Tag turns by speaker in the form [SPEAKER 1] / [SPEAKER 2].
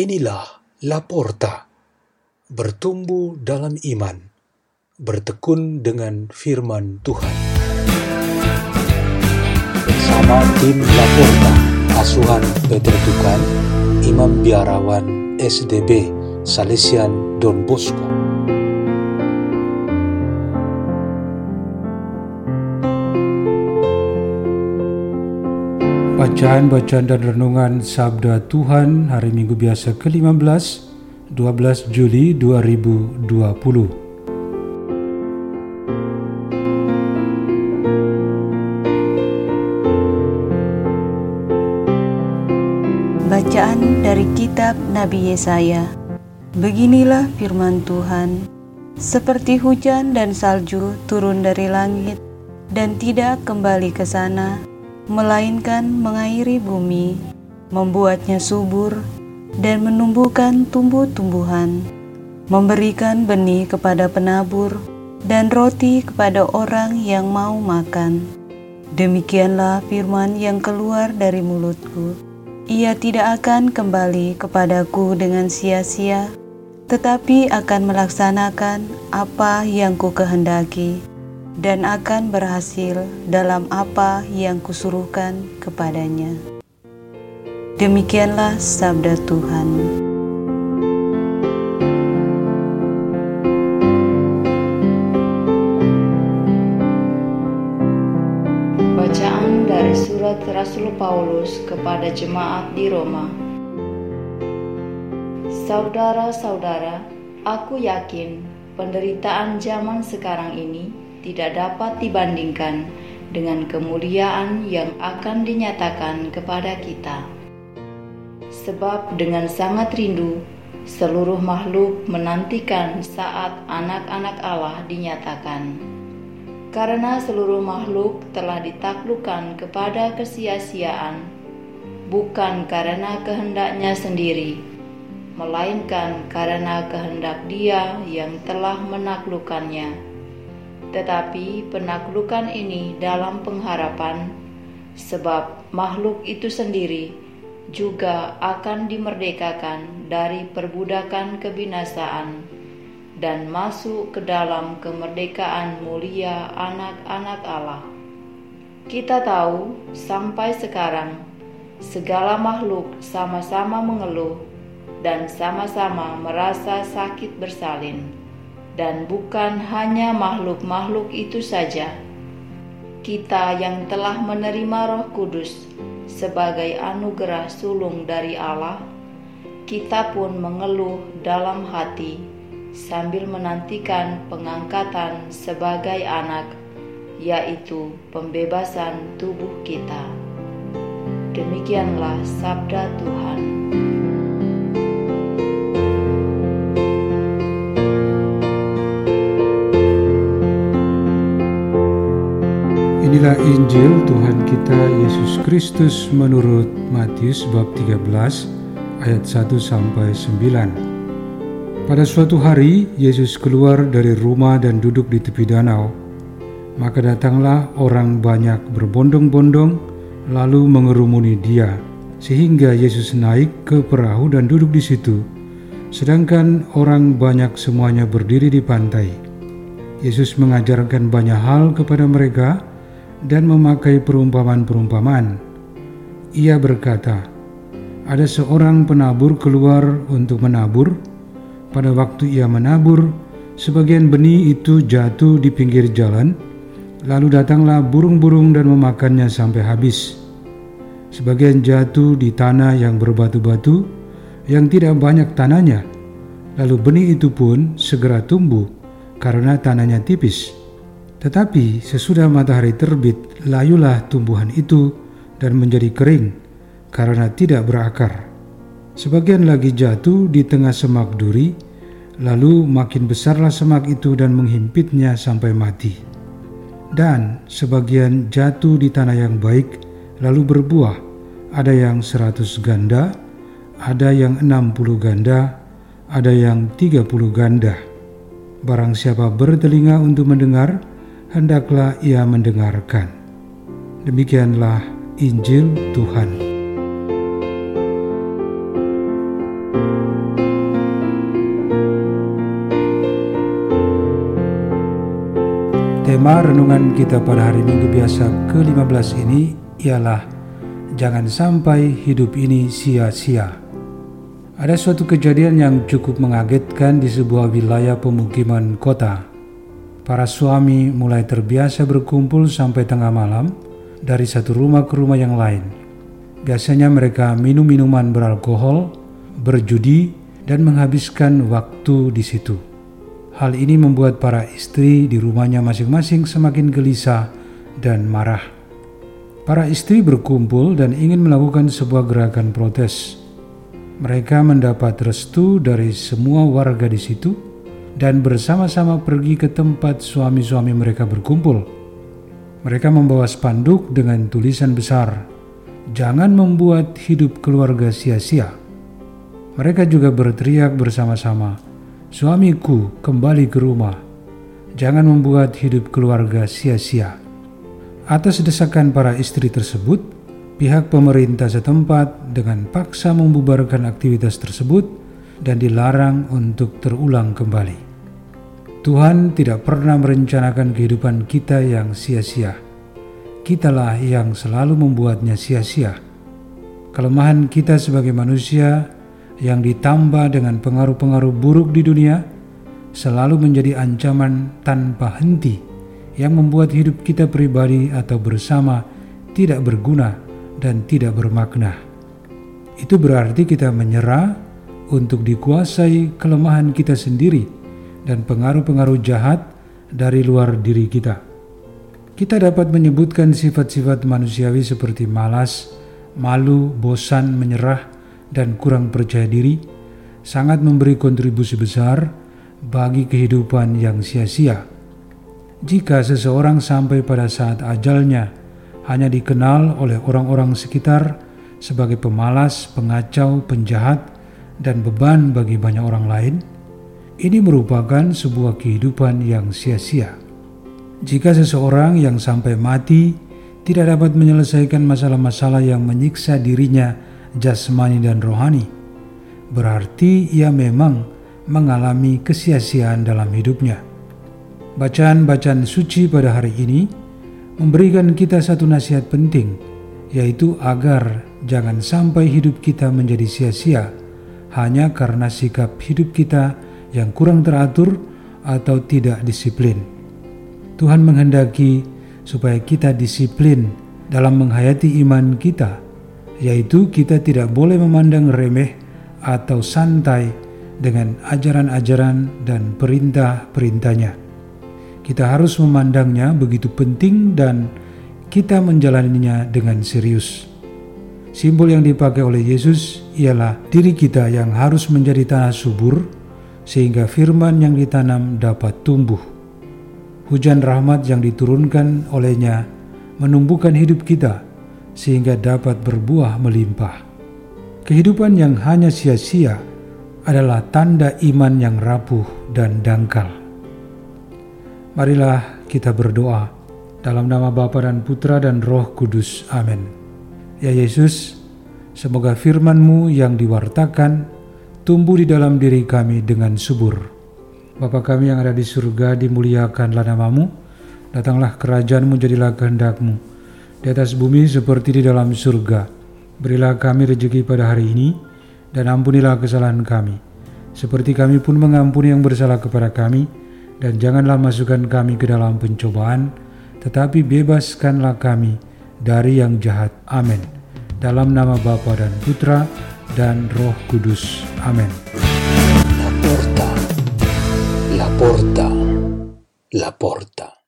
[SPEAKER 1] Inilah Laporta, bertumbuh dalam iman, bertekun dengan firman Tuhan. Bersama tim Laporta, asuhan Peter Tukan, Imam Biarawan SDB, Salesian Don Bosco. Bacaan-bacaan dan renungan Sabda Tuhan hari Minggu biasa ke-15, 12 Juli 2020.
[SPEAKER 2] Bacaan dari kitab Nabi Yesaya. Beginilah firman Tuhan, seperti hujan dan salju turun dari langit dan tidak kembali ke sana, melainkan mengairi bumi, membuatnya subur, dan menumbuhkan tumbuh-tumbuhan, memberikan benih kepada penabur, dan roti kepada orang yang mau makan. Demikianlah firman yang keluar dari mulutku. Ia tidak akan kembali kepadaku dengan sia-sia, tetapi akan melaksanakan apa yang ku kehendaki dan akan berhasil dalam apa yang kusuruhkan kepadanya. Demikianlah sabda Tuhan.
[SPEAKER 3] Bacaan dari surat Rasul Paulus kepada jemaat di Roma. Saudara-saudara, aku yakin penderitaan zaman sekarang ini tidak dapat dibandingkan dengan kemuliaan yang akan dinyatakan kepada kita. Sebab dengan sangat rindu, seluruh makhluk menantikan saat anak-anak Allah dinyatakan. Karena seluruh makhluk telah ditaklukkan kepada kesia-siaan, bukan karena kehendaknya sendiri, melainkan karena kehendak Dia yang telah menaklukkannya tetapi penaklukan ini dalam pengharapan, sebab makhluk itu sendiri juga akan dimerdekakan dari perbudakan kebinasaan dan masuk ke dalam kemerdekaan mulia anak-anak Allah. Kita tahu sampai sekarang segala makhluk sama-sama mengeluh dan sama-sama merasa sakit bersalin dan bukan hanya makhluk-makhluk itu saja. Kita yang telah menerima Roh Kudus sebagai anugerah sulung dari Allah, kita pun mengeluh dalam hati sambil menantikan pengangkatan sebagai anak, yaitu pembebasan tubuh kita. Demikianlah sabda Tuhan.
[SPEAKER 1] Inilah Injil Tuhan kita Yesus Kristus menurut Matius bab 13 ayat 1 sampai 9. Pada suatu hari Yesus keluar dari rumah dan duduk di tepi danau. Maka datanglah orang banyak berbondong-bondong lalu mengerumuni dia sehingga Yesus naik ke perahu dan duduk di situ. Sedangkan orang banyak semuanya berdiri di pantai. Yesus mengajarkan banyak hal kepada mereka dan memakai perumpamaan-perumpamaan. Ia berkata, "Ada seorang penabur keluar untuk menabur. Pada waktu ia menabur, sebagian benih itu jatuh di pinggir jalan, lalu datanglah burung-burung dan memakannya sampai habis. Sebagian jatuh di tanah yang berbatu-batu, yang tidak banyak tanahnya, lalu benih itu pun segera tumbuh karena tanahnya tipis." Tetapi sesudah matahari terbit, layulah tumbuhan itu dan menjadi kering karena tidak berakar. Sebagian lagi jatuh di tengah semak duri, lalu makin besarlah semak itu dan menghimpitnya sampai mati. Dan sebagian jatuh di tanah yang baik, lalu berbuah, ada yang seratus ganda, ada yang enam puluh ganda, ada yang tiga puluh ganda. Barang siapa bertelinga untuk mendengar, hendaklah ia mendengarkan. Demikianlah Injil Tuhan. Tema renungan kita pada hari Minggu biasa ke-15 ini ialah Jangan sampai hidup ini sia-sia. Ada suatu kejadian yang cukup mengagetkan di sebuah wilayah pemukiman kota. Para suami mulai terbiasa berkumpul sampai tengah malam dari satu rumah ke rumah yang lain. Biasanya mereka minum minuman beralkohol, berjudi, dan menghabiskan waktu di situ. Hal ini membuat para istri di rumahnya masing-masing semakin gelisah dan marah. Para istri berkumpul dan ingin melakukan sebuah gerakan protes. Mereka mendapat restu dari semua warga di situ dan bersama-sama pergi ke tempat suami-suami mereka berkumpul. Mereka membawa spanduk dengan tulisan besar, "Jangan membuat hidup keluarga sia-sia." Mereka juga berteriak bersama-sama, Suamiku kembali ke rumah. Jangan membuat hidup keluarga sia-sia. Atas desakan para istri tersebut, pihak pemerintah setempat dengan paksa membubarkan aktivitas tersebut dan dilarang untuk terulang kembali. Tuhan tidak pernah merencanakan kehidupan kita yang sia-sia. Kitalah yang selalu membuatnya sia-sia. Kelemahan kita sebagai manusia yang ditambah dengan pengaruh-pengaruh buruk di dunia selalu menjadi ancaman tanpa henti yang membuat hidup kita pribadi atau bersama tidak berguna dan tidak bermakna. Itu berarti kita menyerah untuk dikuasai kelemahan kita sendiri dan pengaruh-pengaruh jahat dari luar diri kita. Kita dapat menyebutkan sifat-sifat manusiawi seperti malas, malu, bosan, menyerah, dan kurang percaya diri sangat memberi kontribusi besar bagi kehidupan yang sia-sia. Jika seseorang sampai pada saat ajalnya hanya dikenal oleh orang-orang sekitar sebagai pemalas, pengacau, penjahat, dan beban bagi banyak orang lain, ini merupakan sebuah kehidupan yang sia-sia. Jika seseorang yang sampai mati tidak dapat menyelesaikan masalah-masalah yang menyiksa dirinya jasmani dan rohani, berarti ia memang mengalami kesia-siaan dalam hidupnya. Bacaan-bacaan suci pada hari ini memberikan kita satu nasihat penting, yaitu agar jangan sampai hidup kita menjadi sia-sia hanya karena sikap hidup kita yang kurang teratur atau tidak disiplin. Tuhan menghendaki supaya kita disiplin dalam menghayati iman kita yaitu kita tidak boleh memandang remeh atau santai dengan ajaran-ajaran dan perintah-perintahnya. Kita harus memandangnya begitu penting dan kita menjalaninya dengan serius. Simbol yang dipakai oleh Yesus ialah diri kita yang harus menjadi tanah subur sehingga firman yang ditanam dapat tumbuh. Hujan rahmat yang diturunkan olehnya menumbuhkan hidup kita sehingga dapat berbuah melimpah. Kehidupan yang hanya sia-sia adalah tanda iman yang rapuh dan dangkal. Marilah kita berdoa dalam nama Bapa dan Putra dan Roh Kudus. Amin. Ya Yesus, semoga firman-Mu yang diwartakan tumbuh di dalam diri kami dengan subur. Bapa kami yang ada di surga, dimuliakanlah namamu, datanglah kerajaanmu, jadilah kehendakmu, di atas bumi seperti di dalam surga. Berilah kami rezeki pada hari ini, dan ampunilah kesalahan kami, seperti kami pun mengampuni yang bersalah kepada kami, dan janganlah masukkan kami ke dalam pencobaan, tetapi bebaskanlah kami dari yang jahat. Amin. Dalam nama Bapa dan Putra dan Roh Kudus. Amin.
[SPEAKER 4] La porta, la porta, la porta.